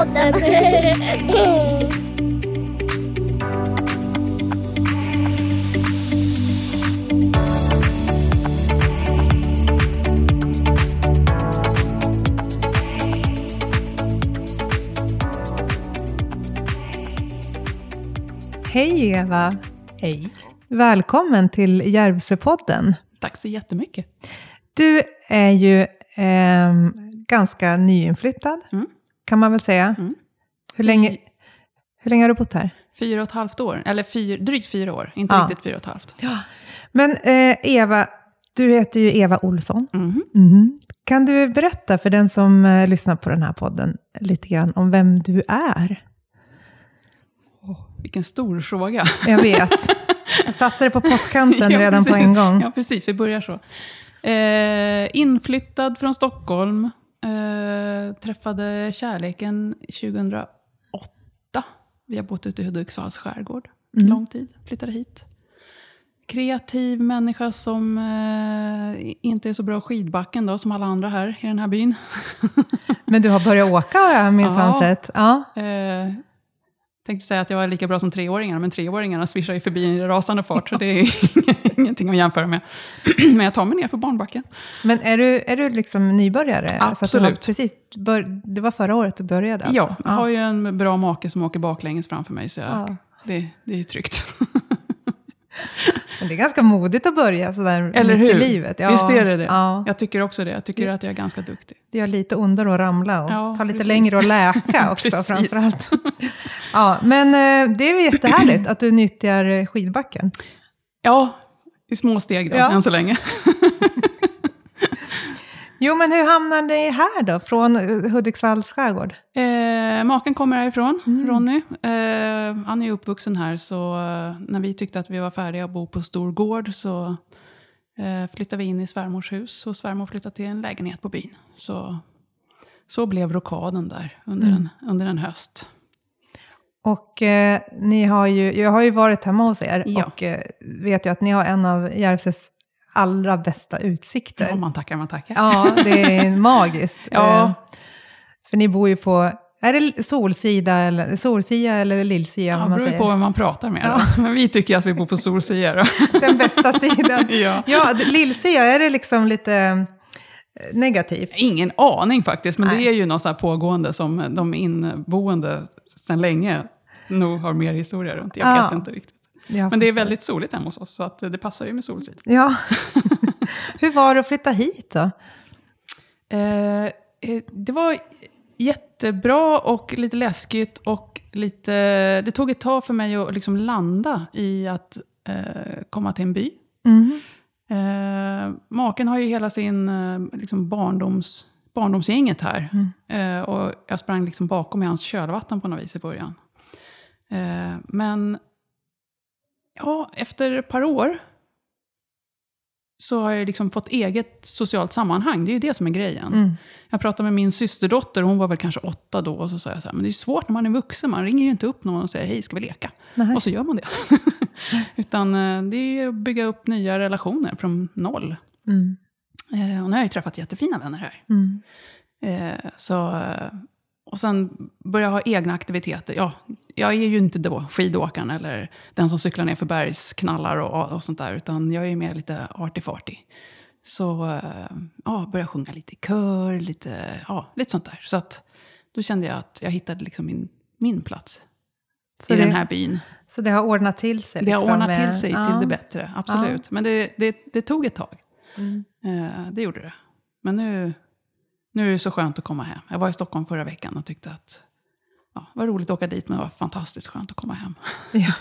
Järvsöpodden. Hej Eva! Hej. Välkommen till Järvsöpodden. Tack så jättemycket. Du är ju ehm, ganska nyinflyttad, Mm. Kan man väl säga. Mm. Hur, länge, hur länge har du bott här? Fyra och ett halvt år, eller fyr, drygt fyra år, inte Ja. riktigt fyra och ett halvt. Men eh, Eva, du heter ju Eva Olsson. Mhm. Mhm. Kan du berätta för den som eh, lyssnar på den här podden lite grann om vem du är? Vilken stor fråga. Jag vet. Jag satte det på pottkanten Ja, redan på en gång. Ja, precis. Vi börjar så. Eh, inflyttad från Stockholm. Eh, träffade kärleken 2008. Vi har bott ute i Hudiksvalls skärgård Mm. lång tid. Flyttade hit. Kreativ människa som eh, inte är så bra skidbacken då, som alla andra här i den här byn. Men du har börjat åka har jag minsann Ja. sett. Ja. Eh, tänkte säga att jag är lika bra som treåringar, men treåringarna svischar ju förbi i rasande fart, så det är ingenting att jämföra med. men jag tar mig ner för barnbacken. Men är du, är du liksom nybörjare? Absolut. har precis bör, det var förra året du började alltså? Ja, jag har ju en bra make som åker baklänges framför mig, så jag, Ja. det, det är ju tryggt. Men det är ganska modigt att börja sådär Eller mitt hur? i livet. Ja, Visst är det det? Ja, Jag tycker också det. Jag tycker att jag är ganska duktig. det gör lite ondare att ramla och Ja, ta lite precis. längre att läka också framförallt. Ja, men eh, det är ju jättehärligt att du nyttjar eh, skidbacken. Ja, i små steg då, Ja. än så länge. Jo, men hur hamnade ni här då, från eh, Hudiksvalls skärgård? Eh, maken kommer härifrån, Mm. Ronny. Eh, han är uppvuxen här, så eh, när vi tyckte att vi var färdiga att bo på stor gård så eh, flyttade vi in i svärmors hus och svärmor flyttade till en lägenhet på byn. Så, så blev rockaden där under, Mm. en, under en höst. Och eh, ni har ju, jag har ju varit hemma hos er Ja. och eh, vet ju att ni har en av Järvsös allra bästa utsikter. Ja, man tackar, man tackar. Ja, det är magiskt. Ja. Eh, För ni bor ju på, är det Solsida eller, Solsia eller Lillsia? Ja, det beror på vem man pratar med. Då. Men vi tycker att vi bor på Solsia. Då. Den bästa sidan. Ja. Ja, Lillsia, är det liksom lite eh, negativt? Ingen aning faktiskt, men Nej. det är ju något så pågående som de inboende sedan länge nog har mer historia runt. Jag Ja. vet inte riktigt. Ja, Men det är väldigt soligt hemma hos oss, så att det passar ju med solsid. Ja. Hur var det att flytta hit då? Eh, eh, det var jättebra och lite läskigt och lite... Det tog ett tag för mig att liksom landa i att eh, komma till en by. Mhm. Eh, maken har ju hela sin eh, liksom barndoms, barndomsgänget här. Eh, och jag sprang liksom bakom i hans kölvatten på något vis i början. Men ja, efter ett par år så har jag liksom fått eget socialt sammanhang. Det är ju det som är grejen. Mm. Jag pratade med min systerdotter, hon var väl kanske åtta då, och så sa jag så här, men det är svårt när man är vuxen, man ringer ju inte upp någon och säger hej, ska vi leka? Nej. Och så gör man det. Utan eh, det är att bygga upp nya relationer från noll. Mm. Eh, Och nu har jag ju träffat jättefina vänner här. Mm. Eh, Så, och sen börja ha egna aktiviteter. Ja, jag är ju inte då skidåkaren eller den som cyklar ner för bergsknallar och, och sånt där, utan jag är ju mer lite arty-farty. Så eh, ja, börja sjunga lite i kör, lite, ja, lite sånt där. Så att, då kände jag att jag hittade liksom min, min plats Så i det- den här byn. Så det har ordnat till sig? Det har liksom ordnat till sig ja. till det bättre, absolut. Men det, det, det tog ett tag. Mm. Eh, det gjorde det. Men nu, nu är det så skönt att komma hem. Jag var i Stockholm förra veckan och tyckte att ja, det var roligt att åka dit, men det var fantastiskt skönt att komma hem. Ja.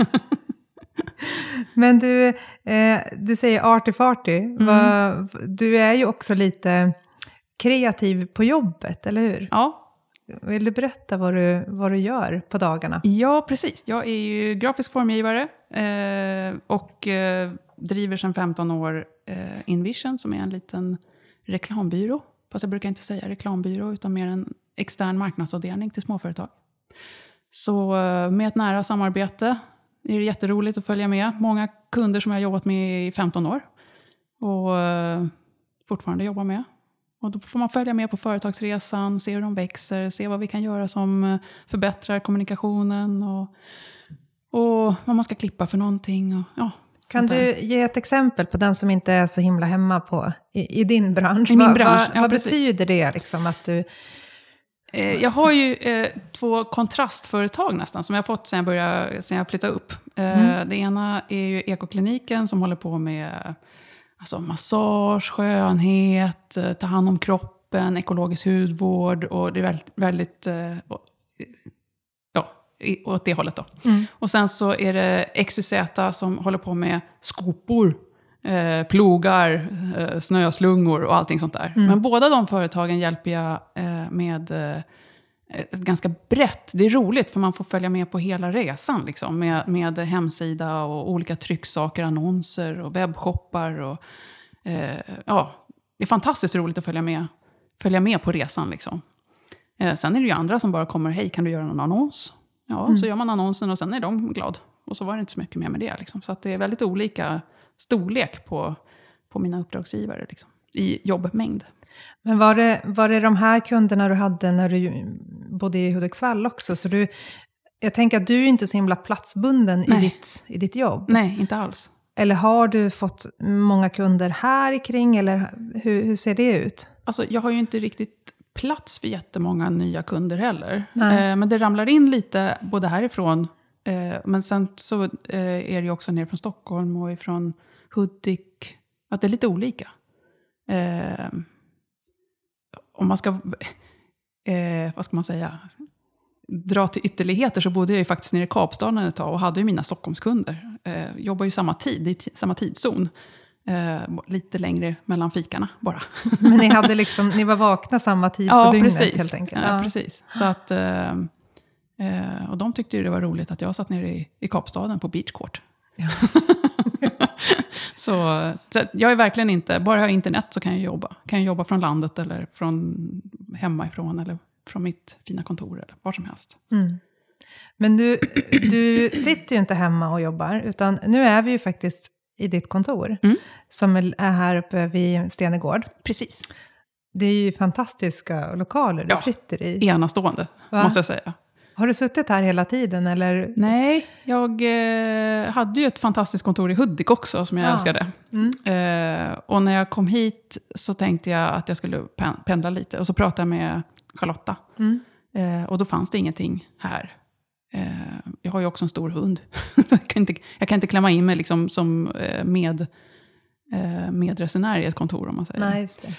Men du, eh, du säger arty farty. Mm. Va, du är ju också lite kreativ på jobbet, eller hur? Ja, Vill du berätta vad du, vad du gör på dagarna? ja precis. Jag är ju grafisk formgivare eh, och eh, driver sedan 15 år eh, Invision, som är en liten reklambyrå. Fast jag brukar inte säga reklambyrå, utan mer en extern marknadsavdelning till småföretag. Så eh, med ett nära samarbete är det jätteroligt att följa med. Många kunder som jag har jobbat med i 15 år och eh, fortfarande jobbar med. Och då får man följa med på företagsresan, se hur de växer, se vad vi kan göra som eh, förbättrar kommunikationen och, och vad man ska klippa för någonting. Och, ja, kan du ge ett exempel på den som inte är så himla hemma på, i, i din bransch? I min vad, bransch, vad, ja, vad betyder det liksom att du... Eh, Jag har ju eh, två kontrastföretag nästan, som jag har fått sen jag, började, sen jag flyttade upp. Eh, Det ena är ju ekokliniken som håller på med alltså, massage, skönhet, eh, ta hand om kroppen, ekologisk hudvård. Och det är väldigt, väldigt eh, i- åt det hållet då. Och sen så är det XYZ som håller på med skopor, eh, plogar, eh, snöslungor och allting sånt där. Men båda de företagen hjälper jag eh, med eh, ett ganska brett. Det är roligt för man får följa med på hela resan. Liksom, med, med hemsida och olika trycksaker, annonser och webbshoppar. Och, eh, ja, det är fantastiskt roligt att följa med, följa med på resan. Liksom. Eh, sen är det ju andra som bara kommer, hej kan du göra någon annons? Ja, så gör man annonsen och sen är de glad. Och så var det inte så mycket mer med det. Liksom. Så det är väldigt olika storlek på, på mina uppdragsgivare liksom, i jobbmängd. Men var det, var det de här kunderna du hade när du bodde i Hudiksvall också? Så du, jag tänker att du är inte så himla platsbunden i ditt, i ditt jobb. Nej, inte alls. Eller har du fått många kunder här kring eller hur, hur ser det ut? Alltså, jag har ju inte riktigt plats för jättemånga nya kunder heller. Eh, men det ramlar in lite både härifrån, eh, men sen så eh, är det ju också ner från Stockholm och ifrån Hudik. Att det är lite olika. Eh, om man ska, eh, vad ska man säga, dra till ytterligheter så bodde jag ju faktiskt nere i Kapstaden ett tag och hade ju mina Stockholmskunder. Eh, jobbar ju samma tid, i samma tidszon. Eh, lite längre mellan fikarna bara. Men ni, hade liksom, ni var vakna samma tid på dygnet helt enkelt? Ja, precis. Så att, eh, eh, och de tyckte ju det var roligt att jag satt nere i, i Kapstaden på Beachcourt. så, så att jag är verkligen inte, bara jag har internet så kan jag jobba. Kan jag jobba från landet eller från hemifrån eller från mitt fina kontor eller var som helst. Mm. Men du, du sitter ju inte hemma och jobbar, utan nu är vi ju faktiskt i ditt kontor, Mm. som är här uppe vid Stenegård. Precis. Det är ju fantastiska lokaler du Ja. sitter i. Enastående, Va? måste jag säga. Har du suttit här hela tiden eller? Nej, jag eh, hade ju ett fantastiskt kontor i Hudik också som jag Ja. älskade. Mm. Eh, och när jag kom hit så tänkte jag att jag skulle pen- pendla lite. Och så pratade jag med Charlotta. Mm. Eh, och då fanns det ingenting här. Eh, jag har ju också en stor hund. jag, kan inte, jag kan inte klämma in mig liksom som eh, med, eh, medresenär i ett kontor om man säger. Nej, just det.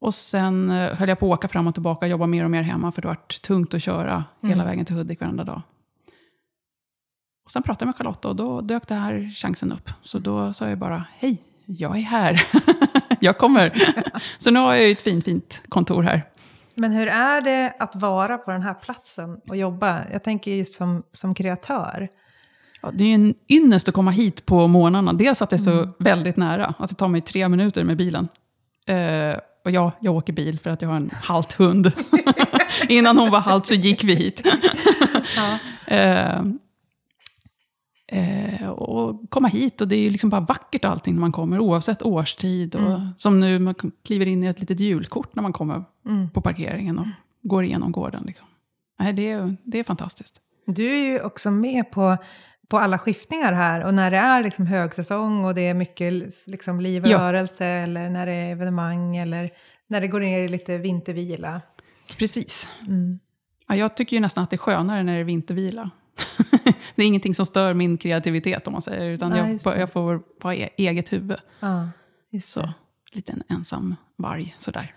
Och sen höll jag på att åka fram och tillbaka, jobba mer och mer hemma, för det var tungt att köra hela Mm. vägen till Hudik varenda dag. Och sen pratade jag med Charlotta och då dök det här chansen upp. Så då sa jag bara, hej, jag är här. jag kommer. så nu har jag ju ett fint, fint kontor här. Men hur är det att vara på den här platsen och jobba? Jag tänker ju som, som kreatör. Ja, det är ju en ynnest att komma hit på morgnarna. Dels att det är så väldigt nära, att det tar mig tre minuter med bilen. Eh, och ja, jag åker bil för att jag har en halt hund. Innan hon var halt så gick vi hit. Ja. Eh, eh, och komma hit och det är ju liksom bara vackert allting när man kommer, oavsett årstid. Och, Som nu, man kliver in i ett litet julkort när man kommer Mm. på parkeringen och går igenom gården. Liksom. Nej, det, är, det är fantastiskt. Du är ju också med på, på alla skiftningar här och när det är liksom högsäsong och det är mycket liksom liv och Ja. rörelse eller när det är evenemang eller när det går ner i lite vintervila. Precis. Mm. Ja, jag tycker ju nästan att det är skönare när det är vintervila. Det är ingenting som stör min kreativitet om man säger, utan Nej, jag, jag får vara e- eget huvud. Ja, just Så, lite en ensam varg sådär.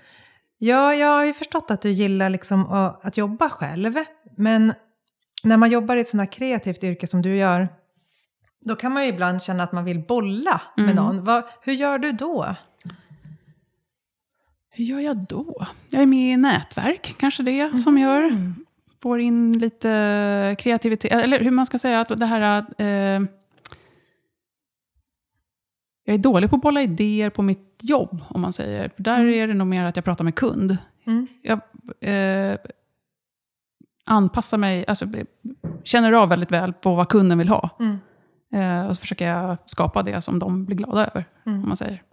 Ja, jag har ju förstått att du gillar liksom att, jobba själv. Men när man jobbar i ett sådant här kreativt yrke som du gör, då kan man ju ibland känna att man vill bolla med Mm. någon. Vad, hur gör du då? Hur gör jag då? Jag är med i nätverk, kanske det som gör. Får in lite kreativitet, eller hur man ska säga, att det här... Eh, jag är dålig på att bolla idéer på mitt jobb, om man säger. För där är det nog mer att jag pratar med kund. Mm. Jag eh, anpassar mig, alltså känner av väldigt väl på vad kunden vill ha. Mm. Eh, och så försöker jag skapa det som de blir glada över, Mm. om man säger.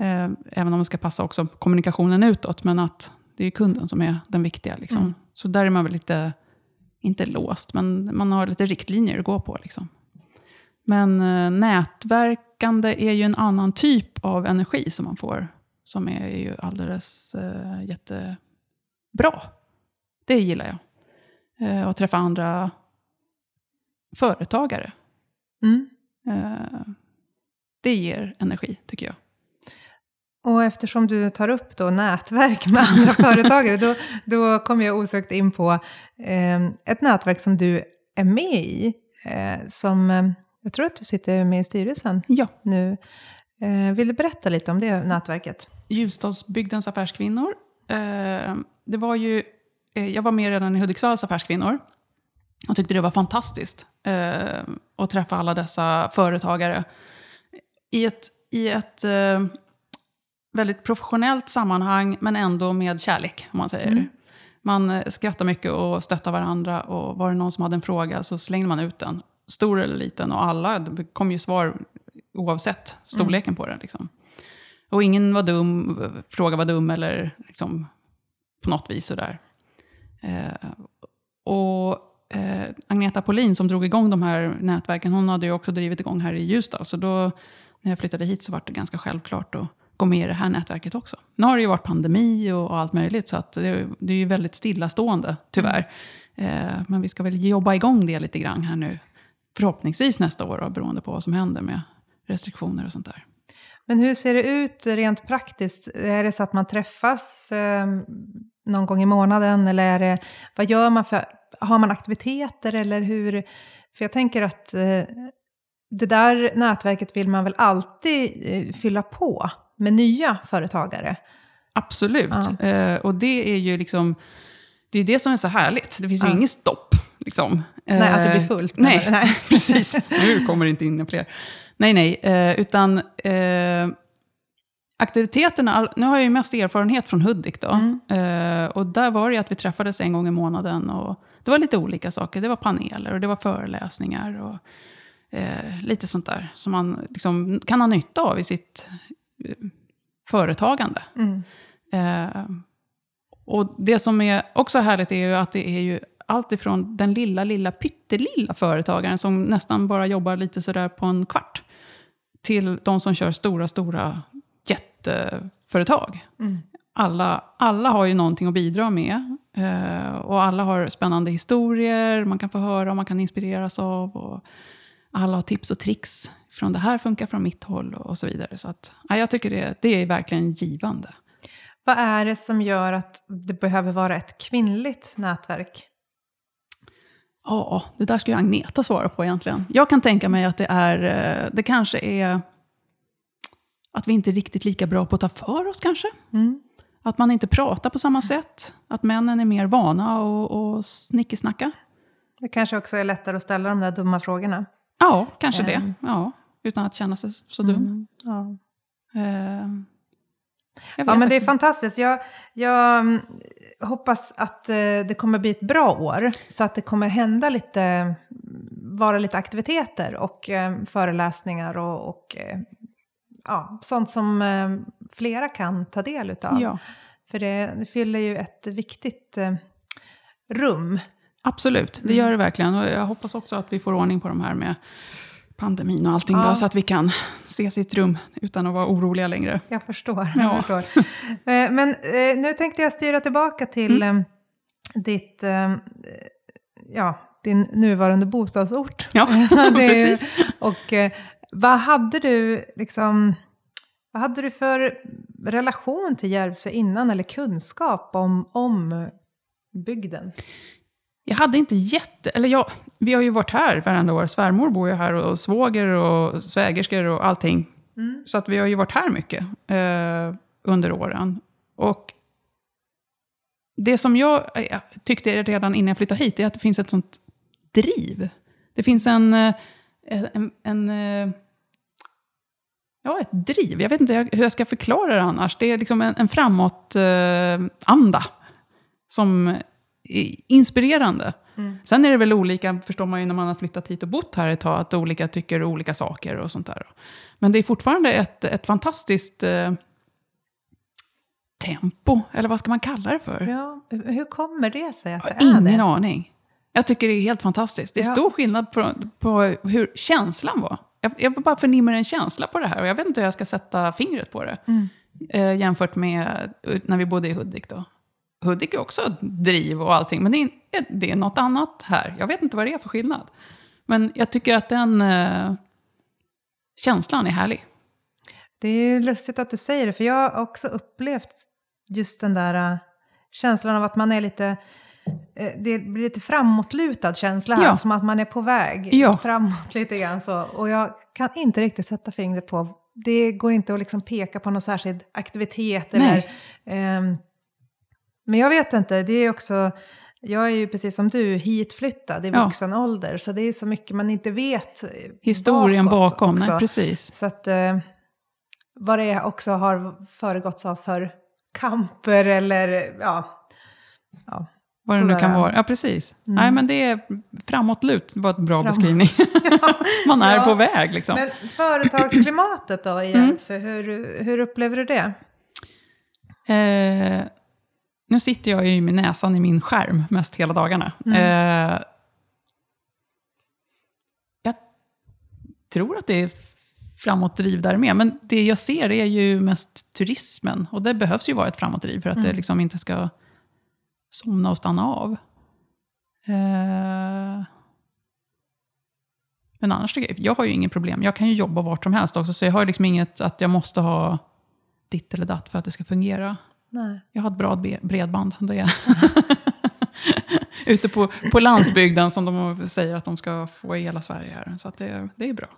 Eh, även om det ska passa också kommunikationen utåt, men att det är kunden som är den viktiga. Liksom. Mm. Så där är man väl lite, inte låst, men man har lite riktlinjer att gå på. Liksom. Men eh, nätverkande är ju en annan typ av energi som man får, som är ju alldeles eh, jättebra. Det gillar jag. Eh, att träffa andra företagare. Mm. Eh, det ger energi, tycker jag. Och eftersom du tar upp då nätverk med andra företagare, då, då kommer jag osökt in på eh, ett nätverk som du är med i. Eh, som, eh, jag tror att du sitter med i styrelsen Ja. nu. Eh, vill du berätta lite om det nätverket? Ljusdalsbygdens affärskvinnor. Eh, det var ju, eh, jag var med redan i Hudiksvalls affärskvinnor. Och tyckte det var fantastiskt att träffa alla dessa företagare. I ett, i ett väldigt professionellt sammanhang, men ändå med kärlek, om man säger. Mm. Man eh, skrattar mycket och stöttar varandra. Och var det någon som hade en fråga så slängde man ut den. Stor eller liten. Och alla, det kom ju svar oavsett storleken på den. Liksom. Och ingen var dum, fråga var dum eller liksom, på något vis sådär. Eh, och eh, Agneta Polin som drog igång de här nätverken, hon hade ju också drivit igång här i Ljusdal. Så då, när jag flyttade hit så var det ganska självklart att gå med i det här nätverket också. Nu har det ju varit pandemi och, och allt möjligt, så att det, det är ju väldigt stillastående, tyvärr. Eh, men vi ska väl jobba igång det lite grann här nu. Förhoppningsvis nästa år, då, beroende på vad som händer med restriktioner och sånt där. Men hur ser det ut rent praktiskt? Är det så att man träffas eh, någon gång i månaden? Eller är det, vad gör man för, har man aktiviteter eller hur? För jag tänker att eh, det där nätverket vill man väl alltid eh, fylla på med nya företagare. Absolut. Ja. Eh, och det är ju liksom, det är det som är så härligt. Det finns ju Ja. inget stopp. Liksom. Nej, att det Eh, blir fullt. Nej, nej. precis. Nu kommer det inte in fler. Nej, nej. Eh, utan eh, aktiviteterna, nu har jag ju mest erfarenhet från Hudik då. Mm. Eh, och där var det ju att vi träffades en gång i månaden. Och det var lite olika saker. Det var paneler och det var föreläsningar. Och, eh, lite sånt där som man liksom kan ha nytta av i sitt eh, företagande. Mm. Eh, och det som är också härligt är ju att det är ju allt ifrån den lilla, lilla, pyttelilla företagaren som nästan bara jobbar lite sådär på en kvart, till de som kör stora, stora jätteföretag. Mm. Alla, alla har ju någonting att bidra med. Eh, och alla har spännande historier man kan få höra och man kan inspireras av. Och alla har tips och tricks från det här funkar från mitt håll och så vidare. Så att, ja, jag tycker det, det är verkligen givande. Vad är det som gör att det behöver vara ett kvinnligt nätverk? Ja, det där ska ju Agneta svara på egentligen. Jag kan tänka mig att det är, eh, det kanske är att vi inte är riktigt lika bra på att ta för oss kanske. Mm. Att man inte pratar på samma sätt. Att männen är mer vana och, och snickesnacka. Det kanske också är lättare att ställa de där dumma frågorna. Ja, kanske det. Mm. Ja, utan att känna sig så dum. Mm. Ja. Jag Ja, men det är fantastiskt. Jag, jag mm, hoppas att eh, det kommer bli ett bra år, så att det kommer hända lite, vara lite aktiviteter och eh, föreläsningar och, och eh, ja, sånt som eh, flera kan ta del utav. Ja, För det, det fyller ju ett viktigt eh, rum. Absolut. Det Mm. gör det verkligen. Och jag hoppas också att vi får ordning på de här med pandemin och allting. Ja. Då, så att vi kan se sitt rum utan att vara oroliga längre. Jag förstår. Ja. Jag förstår. Eh, Men eh, nu tänkte jag styra tillbaka till Mm. eh, ditt, eh, ja, din nuvarande bostadsort. Ja, Det precis. Och vad hade du liksom, vad hade du för relation till Järvsö innan eller kunskap om, om bygden? Jag hade inte jätte... Eller ja, vi har ju varit här varenda år. Svärmor bor ju här och svåger och svägerskor och allting. Mm. Så att vi har ju varit här mycket eh, under åren. Och det som jag eh, tyckte redan innan jag flyttade hit är att det finns ett sånt driv. Det finns en... eh, en, en eh, Ja, ett driv. Jag vet inte hur jag ska förklara det annars. Det är liksom en, en framåt-anda som är inspirerande. Mm. Sen är det väl olika, förstår man ju när man har flyttat hit och bott här ett tag, att olika tycker olika saker och sånt där. Men det är fortfarande ett, ett fantastiskt eh, tempo, eller vad ska man kalla det för? Ja, hur kommer det sig att det är det? ingen aning. Jag tycker det är helt fantastiskt. Det är Ja. stor skillnad på, på hur känslan var. Jag, jag bara förnimmer en känsla på det här och jag vet inte hur jag ska sätta fingret på det. Mm. Eh, jämfört med eh, när vi bodde i Hudik då. Hudik är också driv och allting, men det är, det är något annat här. Jag vet inte vad det är för skillnad. Men jag tycker att den eh, känslan är härlig. Det är lustigt att du säger det, för jag har också upplevt just den där äh, känslan av att man är lite... eh, Det blir lite framåtlutad känsla här, Ja. som att man är på väg Ja. framåt lite grann så. Och jag kan inte riktigt sätta fingret på... Det går inte att liksom peka på någon särskild aktivitet eller... Nej. Men jag vet inte, det är också... Jag är ju precis som du hitflyttad i Ja. vuxen ålder, så det är så mycket man inte vet Historien bakom, också. nej precis. Så att eh, vad det också har föregåtts av för kamper eller ja. ja Vad det nu kan vara. Ja, precis. Mm. Nej, men det är framåtlut var ett bra Framåt. beskrivning. Man är Ja. på väg liksom. Men företagsklimatet då i Mm. Järvsö, hur, hur upplever du det? Eh, nu sitter jag ju med näsan i min skärm mest hela dagarna. Mm. Eh, jag tror att det är framåtdriv där med, men det jag ser är ju mest turismen. Och det behövs ju vara ett framåtdriv för att det Mm. liksom inte ska somna och stanna av. Eh, men annars, jag har ju inget problem. Jag kan ju jobba vart som helst också, så jag har liksom inget att jag måste ha ditt eller datt för att det ska fungera. Nej. Jag har ett bra bredband. Det är. Ute på, på landsbygden som de säger att de ska få i hela Sverige. här. Så det, det är bra.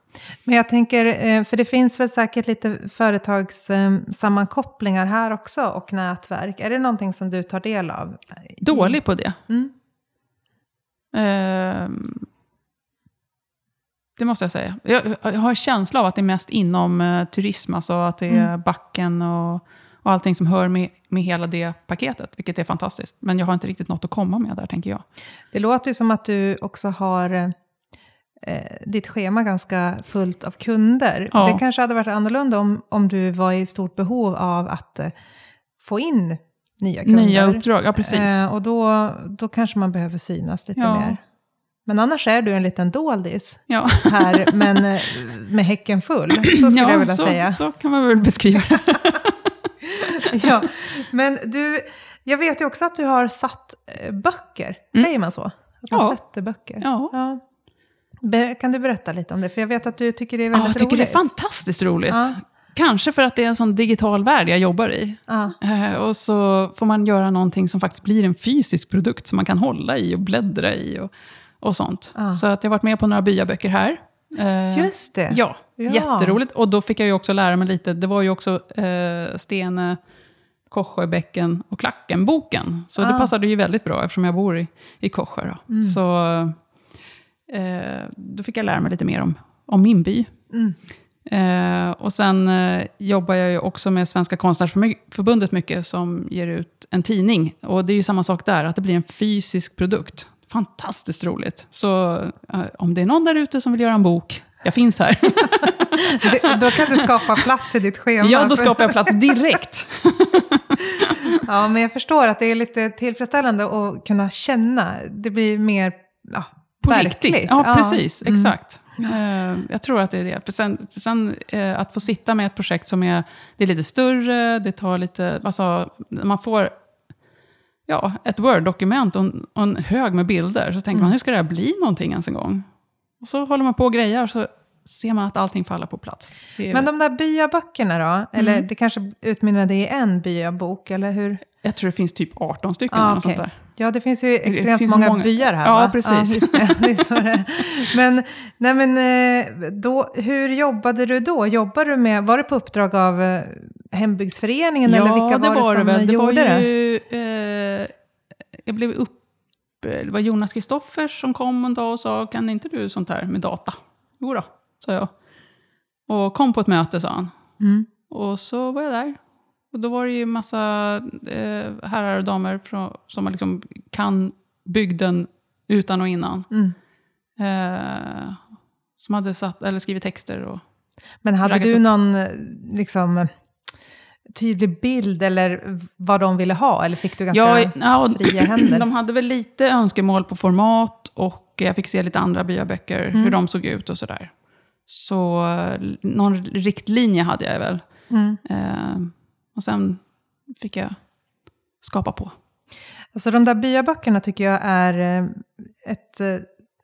Men jag tänker, eh, för det finns väl säkert lite företagssammankopplingar här också och nätverk. Är det någonting som du tar del av? Dålig på det. Mm. Ehm, det måste jag säga. Jag, jag har en känsla av att det är mest inom eh, turism, alltså att det är backen och, och allting som hör med, med hela det paketet, vilket är fantastiskt. Men jag har inte riktigt något att komma med där, tänker jag. Det låter ju som att du också har eh, ditt schema ganska fullt av kunder. Ja. Det kanske hade varit annorlunda om, om du var i stort behov av att eh, få in nya kunder. Nya uppdrag, ja precis. Eh, och då, då kanske man behöver synas lite Ja. mer. Men annars är du en liten doldis ja. här, men eh, med häcken full. Så skulle jag vilja så, säga. så kan man väl beskriva det. ja. Men du, jag vet ju också att du har satt eh, böcker. Säger man så? Att man Mm. Ja. sätter böcker? Ja. Be- Kan du berätta lite om det? För jag vet att du tycker det är Ja, väldigt jag tycker roligt. det är fantastiskt roligt. Ja. Kanske för att det är en sån digital värld jag jobbar i. Ja. Eh, och så får man göra någonting som faktiskt blir en fysisk produkt som man kan hålla i och bläddra i och, och sånt. Ja. Så att jag har varit med på några byaböcker här. Eh, Just det. Ja, Ja. jätteroligt. Och då fick jag ju också lära mig lite. Det var ju också eh, Stene, Korsjöbäcken och Klacken-boken. Så det Ah. passade ju väldigt bra eftersom jag bor i, i Korsjö. Då. Mm. Så eh, då fick jag lära mig lite mer om, om min by. Mm. Eh, och sen eh, jobbar jag ju också med Svenska konstnärsförbundet mycket, som ger ut en tidning. Och det är ju samma sak där, att det blir en fysisk produkt. Fantastiskt roligt. Så eh, om det är någon där ute som vill göra en bok, jag finns här. Det, då kan du skapa plats i ditt schema. ja, då skapar jag plats direkt. Ja, men jag förstår att det är lite tillfredsställande att kunna känna. Det blir mer ja, På verkligt. riktigt. Ja, precis. Mm. Exakt. Eh, jag tror att det är det. Sen, sen eh, att få sitta med ett projekt som är, det är lite större, det tar lite... Alltså, man får ja, ett Word-dokument och och en hög med bilder. Så tänker Mm. man, hur ska det här bli någonting ens en gång? Och så håller man på och grejer, så ser man att allting faller på plats. Är, Men de där byaböckerna då? Eller Mm. det kanske utmynnade i en byabok, eller hur? jag tror det finns typ 18 stycken. Ah, eller okej. sånt. Ja, det finns ju extremt finns många, många- byar här Ja, va? precis. just det. det det. Men, nej, men eh, då, hur jobbade du då? Jobbade du med, var det på uppdrag av eh, hembygdsföreningen eller vilka var det, som väl. Det gjorde var det? ju, eh, jag blev upp... Det var Jonas Kristoffers som kom en dag och sa, kan inte du sånt här med data? Jo då, sa jag. Och kom på ett möte, sa han. Mm. Och så var jag där. Och då var det ju massa eh, herrar och damer från, som liksom kan bygden utan och innan. Mm. Eh, som hade satt, eller skrivit texter. Och, Men hade du någon eh, liksom, tydlig bild eller vad de ville ha? Eller fick du ganska Ja, ja, fria händer? de hade väl lite önskemål på format och jag fick se lite andra byaböcker, Mm. hur de såg ut och sådär. Så eh, någon riktlinje hade jag väl. Mm. Eh, och sen fick jag skapa på. Alltså de där byaböckerna tycker jag är eh, ett...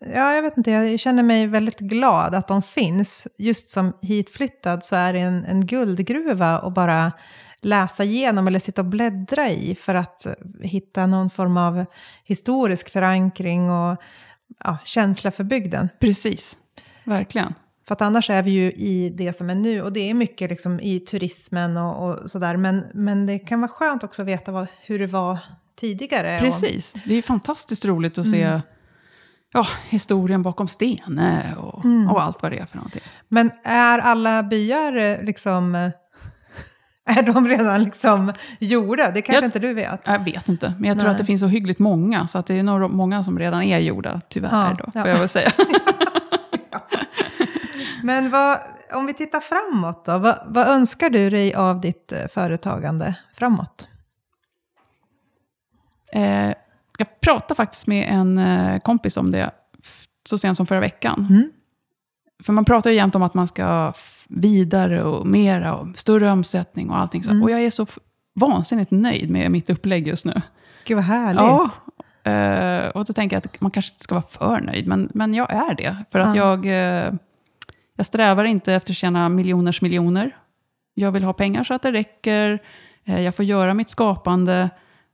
Ja, jag vet inte, jag känner mig väldigt glad att de finns. Just som hitflyttad så är det en, en guldgruva att bara läsa igenom eller sitta och bläddra i för att eh, hitta någon form av historisk förankring och ja, känsla för bygden. Precis, verkligen. För att annars är vi ju i det som är nu och det är mycket liksom i turismen och, och sådär. Men, men det kan vara skönt också att veta vad, hur det var tidigare. Och, Precis. Det är fantastiskt roligt att se ja, historien bakom Stene och, och allt vad det är för någonting. Men är alla byar eh, liksom... Är de redan liksom gjorda? Det kanske Jag- inte du vet? Jag vet inte, men jag tror Nej. att det finns så hyggligt många, så att det är nog många som redan är gjorda, tyvärr Ja, då, ja. får jag väl säga. Men vad, om vi tittar framåt då, vad, vad önskar du dig av ditt eh, företagande framåt? Eh, jag pratade faktiskt med en eh, kompis om det så sent som förra veckan. Mm. För man pratar ju jämt om att man ska vidare och mera och större omsättning och allting så. Mm. Och jag är så vansinnigt nöjd med mitt upplägg just nu. Gud vad härligt. Ja, eh, och då tänker jag att man kanske inte ska vara för nöjd, men, men jag är det. För att Ja. jag, eh, jag strävar inte efter att tjäna miljoners miljoner. Jag vill ha pengar så att det räcker, jag får göra mitt skapande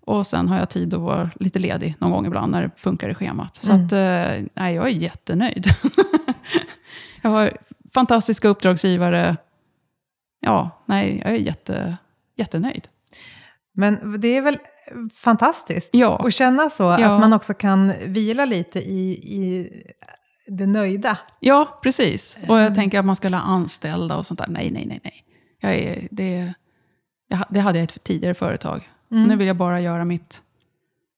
och sen har jag tid att vara lite ledig någon gång ibland när det funkar i schemat. Så Mm. att, eh, nej, jag är jättenöjd. jag har fantastiska uppdragsgivare. Ja, nej, jag är jätte, jättenöjd. Men det är väl fantastiskt Ja. att känna så, Ja. att man också kan vila lite i, i det nöjda. Ja, precis. Och jag tänker att man ska ha anställda och sånt där. Nej, nej, nej. nej. Jag är, det, jag, det hade jag i ett tidigare företag. Mm. Nu vill jag bara göra mitt.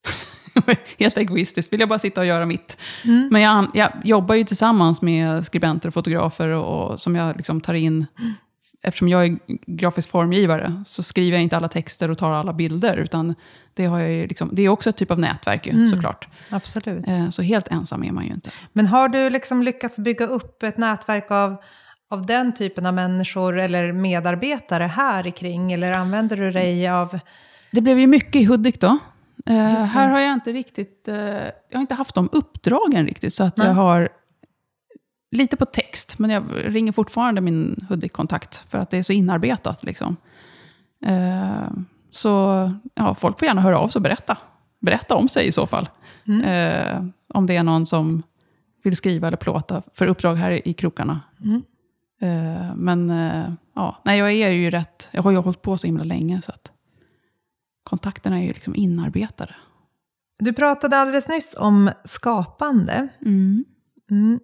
Helt egoistiskt vill jag bara sitta och göra mitt. Mm. Men jag, jag jobbar ju tillsammans med skribenter och fotografer och, och som jag liksom tar in. Eftersom jag är grafisk formgivare så skriver jag inte alla texter och tar alla bilder. Utan det, har jag liksom, det är också ett typ av nätverk ju, Mm. såklart. Absolut. Eh, Så helt ensam är man ju inte. Men har du liksom lyckats bygga upp ett nätverk av, av den typen av människor eller medarbetare här kring? Eller använder du dig av... Det blev ju mycket i Hudik då. Eh, här har jag inte riktigt, eh, jag har inte haft de uppdragen riktigt. Så att Nej. jag har lite på text, men jag ringer fortfarande min Hudik-kontakt. För att det är så inarbetat liksom. Eh, så ja, folk får gärna höra av sig och berätta. Berätta om sig i så fall. Mm. Eh, om det är någon som vill skriva eller plåta för uppdrag här i krokarna. Mm. Eh, men eh, ja, nej, jag är ju rätt, jag har ju hållit på så himla länge så att kontakterna är ju liksom inarbetade. Du pratade alldeles nyss om skapande. Mm. Mm.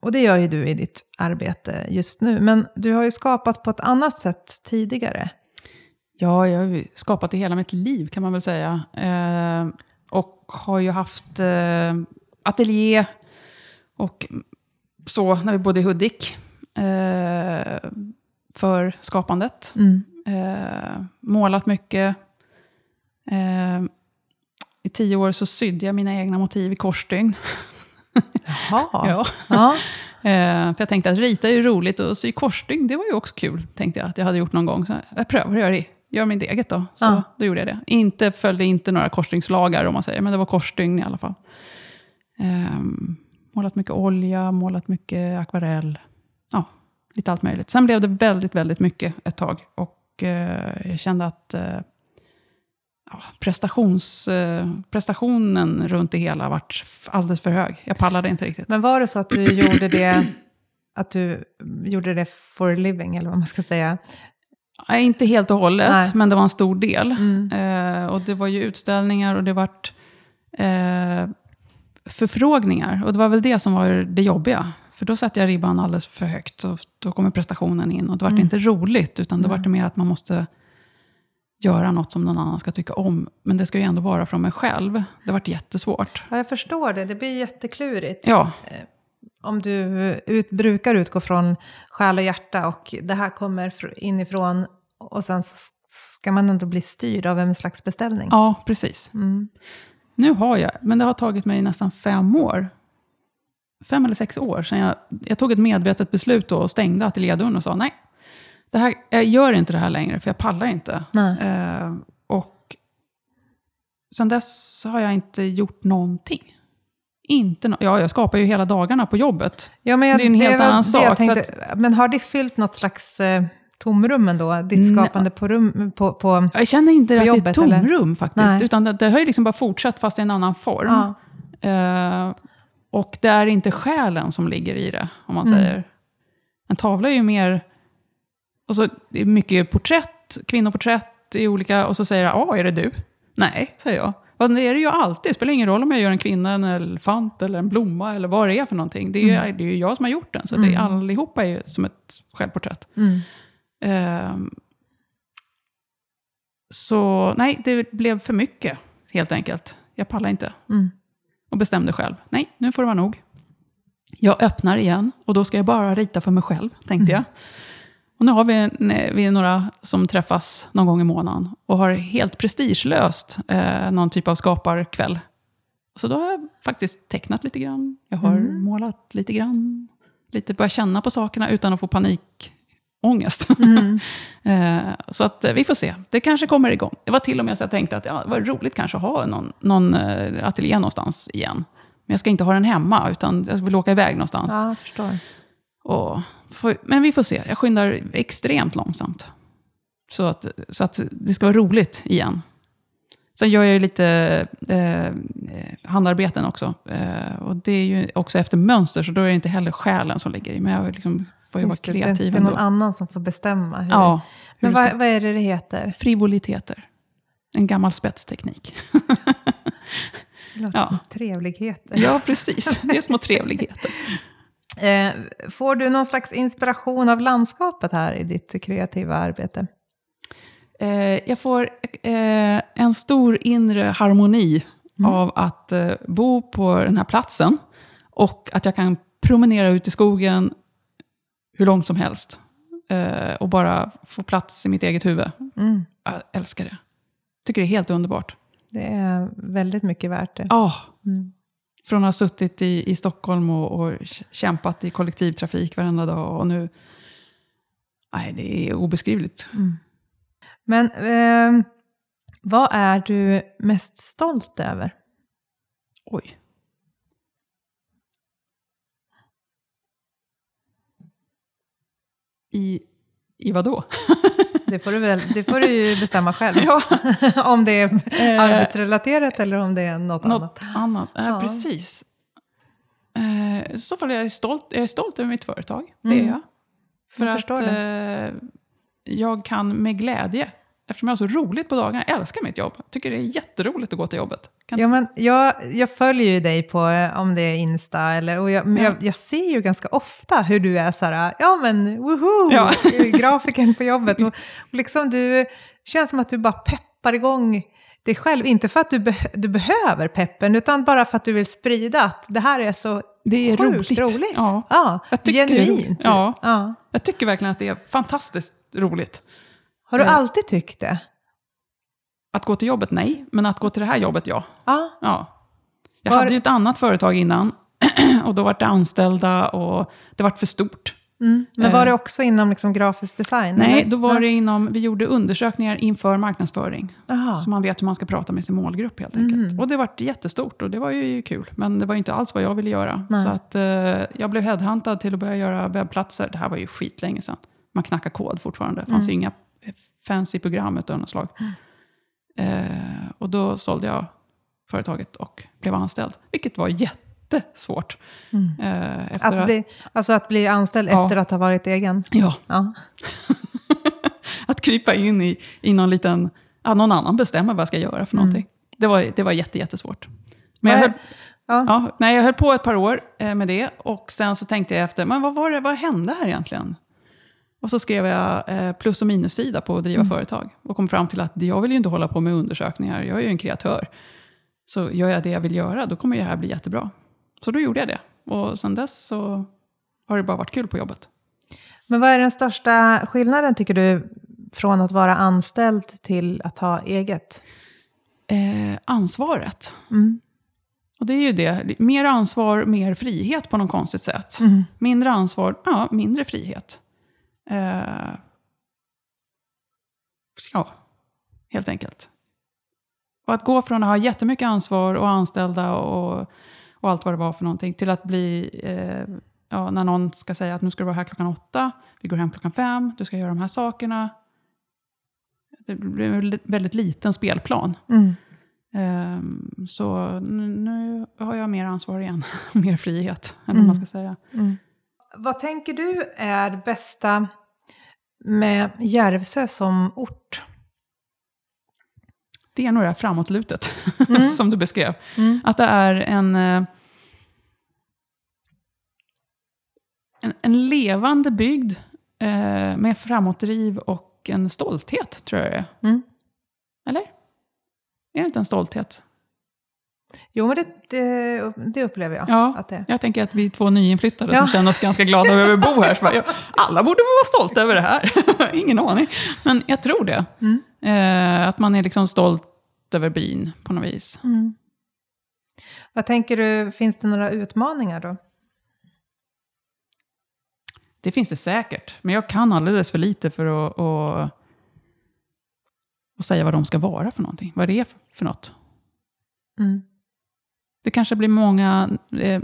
Och det gör ju du i ditt arbete just nu. Men du har ju skapat på ett annat sätt tidigare. Ja, jag har ju skapat det hela mitt liv kan man väl säga. Eh, och har ju haft eh, ateljé och så när vi bodde i Hudik. Eh, för skapandet. Mm. Eh, målat mycket. Eh, I tio år så sydde jag mina egna motiv i korsstygn. Jaha. Ja. Ja. Eh, för jag tänkte att rita är ju roligt och sy korsstygn, det var ju också kul. Tänkte jag att jag hade gjort någon gång. Så jag prövar att göra det. Gör mitt eget då. Så Ja. då gjorde jag det. Inte, följde inte några korsstygnslagar om man säger, men det var korsstygn i alla fall. Eh, målat mycket olja, målat mycket akvarell. Ja, lite allt möjligt. Sen blev det väldigt, väldigt mycket ett tag. Och eh, jag kände att eh, prestations, eh, prestationen runt det hela varit alldeles för hög. Jag pallade inte riktigt. Men var det så att du gjorde det, att du gjorde det for a living, eller vad man ska säga? Nej, inte helt och hållet, Nej. men det var en stor del. Mm. Eh, och det var ju utställningar och det vart eh, förfrågningar. Och det var väl det som var det jobbiga. För då satte jag ribban alldeles för högt och då kommer prestationen in. Och det Mm. inte roligt, utan då var det mer att man måste göra något som någon annan ska tycka om. Men det ska ju ändå vara från mig själv. Det vart jättesvårt. Ja, jag förstår det. Det blir jätteklurigt. Ja, Om du ut, brukar utgå från själ och hjärta och det här kommer fr- inifrån och sen så ska man ändå bli styrd av en slags beställning. Ja, precis. Mm. Nu har jag, men det har tagit mig nästan fem år. Fem eller sex år sedan jag, jag tog ett medvetet beslut och stängde ateljédörren och sa nej. Det här, jag gör inte det här längre, för jag pallar inte. Eh, och sen dess har jag inte gjort någonting. Inte no ja, jag skapar ju hela dagarna på jobbet. Ja, men jag, Det är en helt var annan sak, tänkte, Men har det fyllt något slags eh, tomrum ändå? Ditt skapande på, rum, på, på Jag känner inte att jobbet, det är eller? tomrum faktiskt. Nej. Utan det, det har ju liksom bara fortsatt fast i en annan form. Ja. Eh, och det är inte själen som ligger i det, om man Mm. säger. En tavla är ju mer... Och så, det är mycket porträtt, kvinnoporträtt i olika... Och så säger jag, ja, är det du? Nej, säger jag. Det är det ju alltid. Det spelar ingen roll om jag gör en kvinna, en elefant eller en blomma eller vad det är för någonting. Det är, ju- det är ju jag som har gjort den. Så det är, Mm. allihopa är ju som ett självporträtt. Mm. Ehm, så nej, det blev för mycket helt enkelt. Jag pallar inte. Mm. Och bestämde själv. Nej, nu får det vara nog. Jag öppnar igen och då ska jag bara rita för mig själv, tänkte jag. Och nu har vi, en- vi några som träffas någon gång i månaden och har helt prestigelöst eh, någon typ av skaparkväll. Så då har jag faktiskt tecknat lite grann. Jag har Mm. målat lite grann. Lite börjat känna på sakerna utan att få panikångest. Mm. Eh, Så att eh, vi får se. Det kanske kommer igång. Det var till och med så jag tänkte att ja, det var roligt kanske att ha någon, någon eh, ateljé någonstans igen. Men jag ska inte ha den hemma, utan jag vill åka iväg någonstans. Ja, förstår. Och, men vi får se. Jag skyndar extremt långsamt. Så att, så att det ska vara roligt igen. Sen gör jag ju lite eh, eh, handarbeten också. Eh, och det är ju också efter mönster, så då är det inte heller själen som ligger i. Men jag liksom får ju vara Just det, det, kreativ det är någon ändå. annan som får bestämma. Hur. Ja, hur men vad, vad är det det heter? frivoliteter. En gammal spetsteknik. Det låter Ja. som trevligheter. Ja, precis. Det är små trevligheter. Eh, får du någon slags inspiration av landskapet här i ditt kreativa arbete? Eh, jag får eh, en stor inre harmoni av att bo på den här platsen. Och att jag kan promenera ut i skogen hur långt som helst. Och bara få plats i mitt eget huvud. Mm. Jag älskar det. Tycker det är helt underbart. Det är väldigt mycket värt det. Ah, Mm. Från att ha suttit i, i Stockholm och, och kämpat i kollektivtrafik varenda dag. Och nu... Nej, det är obeskrivligt. Men eh, vad är du mest stolt över? Oj. I, i vad då? Det får du, väl, det får du ju bestämma själv. Ja. om det är Eh, arbetsrelaterat eller om det är något, annat. Något annat. Ja, Ja. Precis. Eh, I så fall är jag stolt, jag är stolt över mitt företag. Det är Mm. jag. För Jag att eh, jag kan med glädje, eftersom jag har så roligt på dagarna, jag älskar mitt jobb. Tycker det är jätteroligt att gå till jobbet. Kan Ja, men jag, jag följer ju dig på, eh, om det är Insta, eller, och jag, Ja. jag, jag ser ju ganska ofta hur du är så här, ja men woho, Ja. grafiken på jobbet. Och, och liksom du, känns som att du bara peppar igång dig själv, inte för att du, beh- du behöver peppen, utan bara för att du vill sprida att det här är så Det är sjukt roligt. roligt. Ja. Ja, Jag tycker genuint. Ja. Ja. Jag tycker verkligen att det är fantastiskt roligt. Har du Eh. alltid tyckt det? Att gå till jobbet, nej. Men att gå till det här jobbet, ja. Ja. ja. Jag Var- hade ju ett annat företag innan. och då var det anställda och det var för stort. Mm. Men var Eh. det också inom liksom grafisk design? Nej, eller? då var det inom, vi gjorde undersökningar inför marknadsföring. Aha. Så man vet hur man ska prata med sin målgrupp helt enkelt. Och det var jättestort och det var ju kul. Men det var ju inte alls vad jag ville göra. Nej. Så att eh, jag blev headhuntad till att börja göra webbplatser. Det här var ju skitlänge sedan. Man knackar kod fortfarande. Det fanns ju inga fancy program av något slag. Eh, och då sålde jag företaget och blev anställd. Vilket var jättesvårt. Eh, efter Att bli, alltså att bli anställd Ja. efter att ha varit egen? Ja, Ja. att krypa in i, i någon liten... Ja, någon annan bestämmer vad jag ska göra för någonting. Det var, det var jätte, jättesvårt. Men jag höll, Ja. ja, nej, jag höll på ett par år eh, med det. Och sen så tänkte jag efter, men vad, var det, vad hände här egentligen? Och så skrev jag eh, plus och minussida på att driva företag. Och kom fram till att jag vill ju inte hålla på med undersökningar. Jag är ju en kreatör. Så gör jag det jag vill göra, då kommer det här bli jättebra. Så då gjorde jag det. Och sen dess så har det bara varit kul på jobbet. Men vad är den största skillnaden tycker du från att vara anställd till att ha eget? Eh, ansvaret. Mm. Och det är ju det. Mer ansvar, mer frihet på något konstigt sätt. Mm. Mindre ansvar, ja, mindre frihet. Eh, ja, helt enkelt. Och att gå från att ha jättemycket ansvar och anställda och, och allt vad det var för någonting till att bli, eh, ja, när någon ska säga att nu ska du vara här klockan åtta, vi går hem klockan fem, du ska göra de här sakerna. Det blir en väldigt liten spelplan. Mm. Ehm, så nu, nu har jag mer ansvar igen, mer frihet, eller vad man ska säga. Mm. Vad tänker du är bästa med Järvsö som ort? Det är nog det här framåtlutet, Mm. som du beskrev. Mm. Att det är en, eh, en, en levande bygd eh, med framåtdriv och en stolthet, tror jag det är. Mm. Eller? Är det inte en stolthet? Jo, men det, det, det upplever jag. Ja, Att det. jag tänker att vi är två nyinflyttade Ja. som känner oss ganska glada över att bo här. Så bara, alla borde vara stolta över det här. Ingen aning. Men jag tror det. Mm. Eh, att man är liksom stolt över byn på något vis. Mm. Vad tänker du, finns det några utmaningar då? Det finns det säkert. Men jag kan alldeles för lite för att, att, att säga vad de ska vara för någonting. Vad det är för något. Mm. Det kanske blir många... Eh,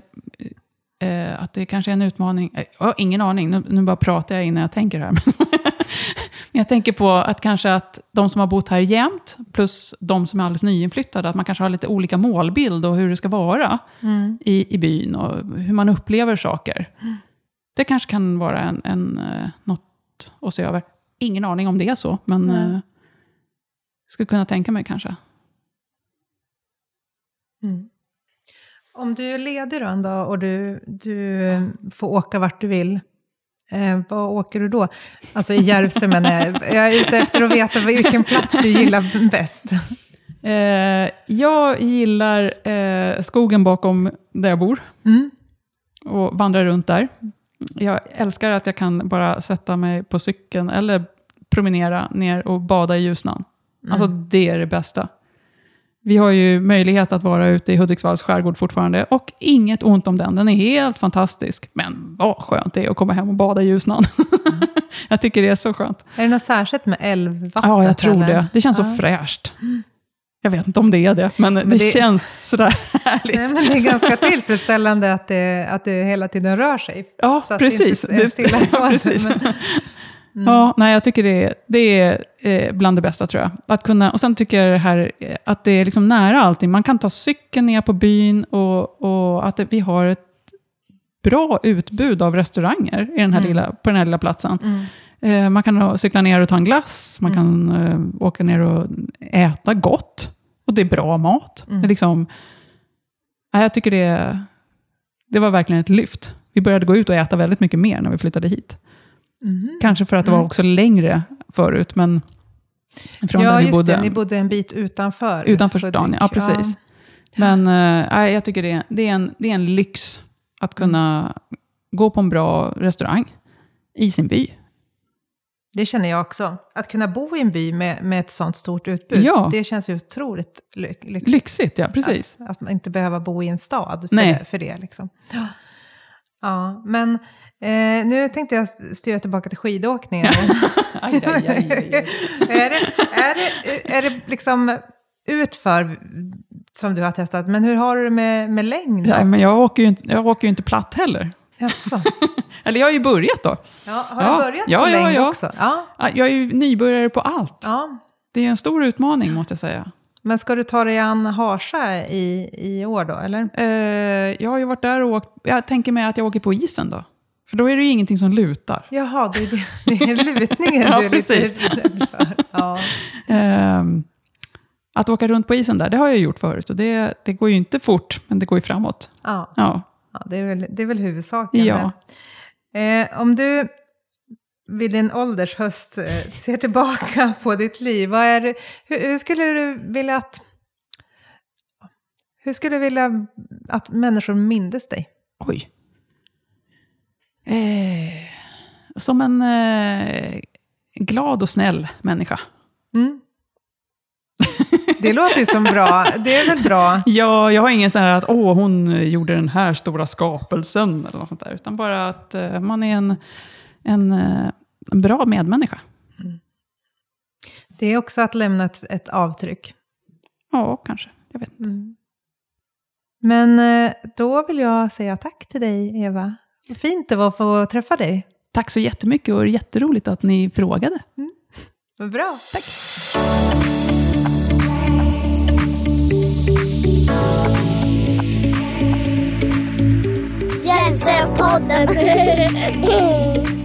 eh, att det kanske är en utmaning. Eh, Jag har ingen aning, nu, nu bara pratar jag innan jag tänker här. Men jag tänker på att kanske att de som har bott här jämt, plus de som är alldeles nyinflyttade, att man kanske har lite olika målbild och hur det ska vara Mm. i, i byn och hur man upplever saker. Det kanske kan vara en, en, eh, något att se över. Ingen aning om det är så, men Nej. eh, skulle kunna tänka mig kanske. Mm. Om du är ledig då en dag och du, du får åka vart du vill, eh, vad åker du då? Alltså i Järvsö men jag. Jag är ute efter att veta vilken plats du gillar bäst. Eh, jag gillar eh, skogen bakom där jag bor Mm. och vandrar runt där. Jag älskar att jag kan bara sätta mig på cykeln eller promenera ner och bada i Ljusnan. Alltså det är det bästa. Vi har ju möjlighet att vara ute i Hudiksvalls skärgård fortfarande och inget ont om den. Den är helt fantastisk. Men vad skönt det är att komma hem och bada i Ljusnan. jag tycker det är så skönt. Är det något särskilt med älvvattnet? Ja, jag tror eller? det. Det känns så Ja. fräscht. Jag vet inte om det är det, men, det, det- känns sådär härligt. Nej, men det är ganska tillfredsställande att det, att det hela tiden rör sig. Ja, Så precis. Det inte är stillastående. ja, precis. Men, Ja, nej, jag tycker det är, det är eh, bland det bästa tror jag. Att kunna, och sen tycker jag det här, eh, att det är liksom nära allting. Man kan ta cykeln ner på byn och, och att det, vi har ett bra utbud av restauranger i den här Mm. lilla, på den här lilla platsen. mm. Eh, man kan cykla ner och ta en glass, man kan eh, åka ner och äta gott. Och det är bra mat. Mm. Det är liksom, nej, jag tycker det, det var verkligen ett lyft. Vi började gå ut och äta väldigt mycket mer när vi flyttade hit. Mhm. Kanske för att det var Mm. också längre förut, men från Ja, där vi just bodde. det. Ni bodde en bit utanför. Utanför stan, ja precis. Men eh, nej, jag tycker det är, det, är en, det är en lyx att kunna gå på en bra restaurang i sin by. Det känner jag också. Att kunna bo i en by med, med ett sånt stort utbud, Ja. det känns ju otroligt ly- lyxigt. Lyxigt, ja precis. Att, att man inte behöver bo i en stad för Nej. det. För det liksom. Ja. ja, men eh, nu tänkte jag styra tillbaka till skidåkningen. Aj, aj, aj, är, det, är, det, är det liksom utför som du har testat, men hur har du det med, med längd? Nej, men jag åker, ju inte, jag åker ju inte platt heller. Jaså? Eller jag har ju börjat då. Ja, har Ja. du börjat Ja, på ja, längd ja. också? Ja. Ja, Jag är ju nybörjare på allt. ja. Det är en stor utmaning måste jag säga. Men ska du ta dig an Harsa i, i år då, eller? Eh, jag har ju varit där och åkt, jag tänker mig att jag åker på isen då. För då är det ju ingenting som lutar. Jaha, det är, det, det är lutningen Ja, du är precis. lite rädd för. Ja. Ehm, att åka runt på isen där, det har jag gjort förut. Och det, det går ju inte fort, men det går ju framåt. Ja, Ja. ja, det, är väl, det är väl huvudsaken. Ja. Eh, om du vid din ålders höst eh, ser tillbaka på ditt liv, vad är hur, hur skulle du vilja att... Hur skulle du vilja att människor mindes dig? Oj. Eh, som en, eh, glad och snäll människa. Mm. Det låter ju som bra. Det är väl bra? Ja, jag har ingen sån här att åh, hon gjorde den här stora skapelsen, eller något sånt där. Utan bara att uh, man är en, en, en bra medmänniska. Mm. Det är också att lämna ett, ett avtryck. Ja, kanske. Jag vet inte. Mm. Men uh, då vill jag säga tack till dig, Eva. Vad fint det var att få träffa dig. Tack så jättemycket och jätteroligt att ni frågade. Mm. Bra, tack. Hjälpsepodden.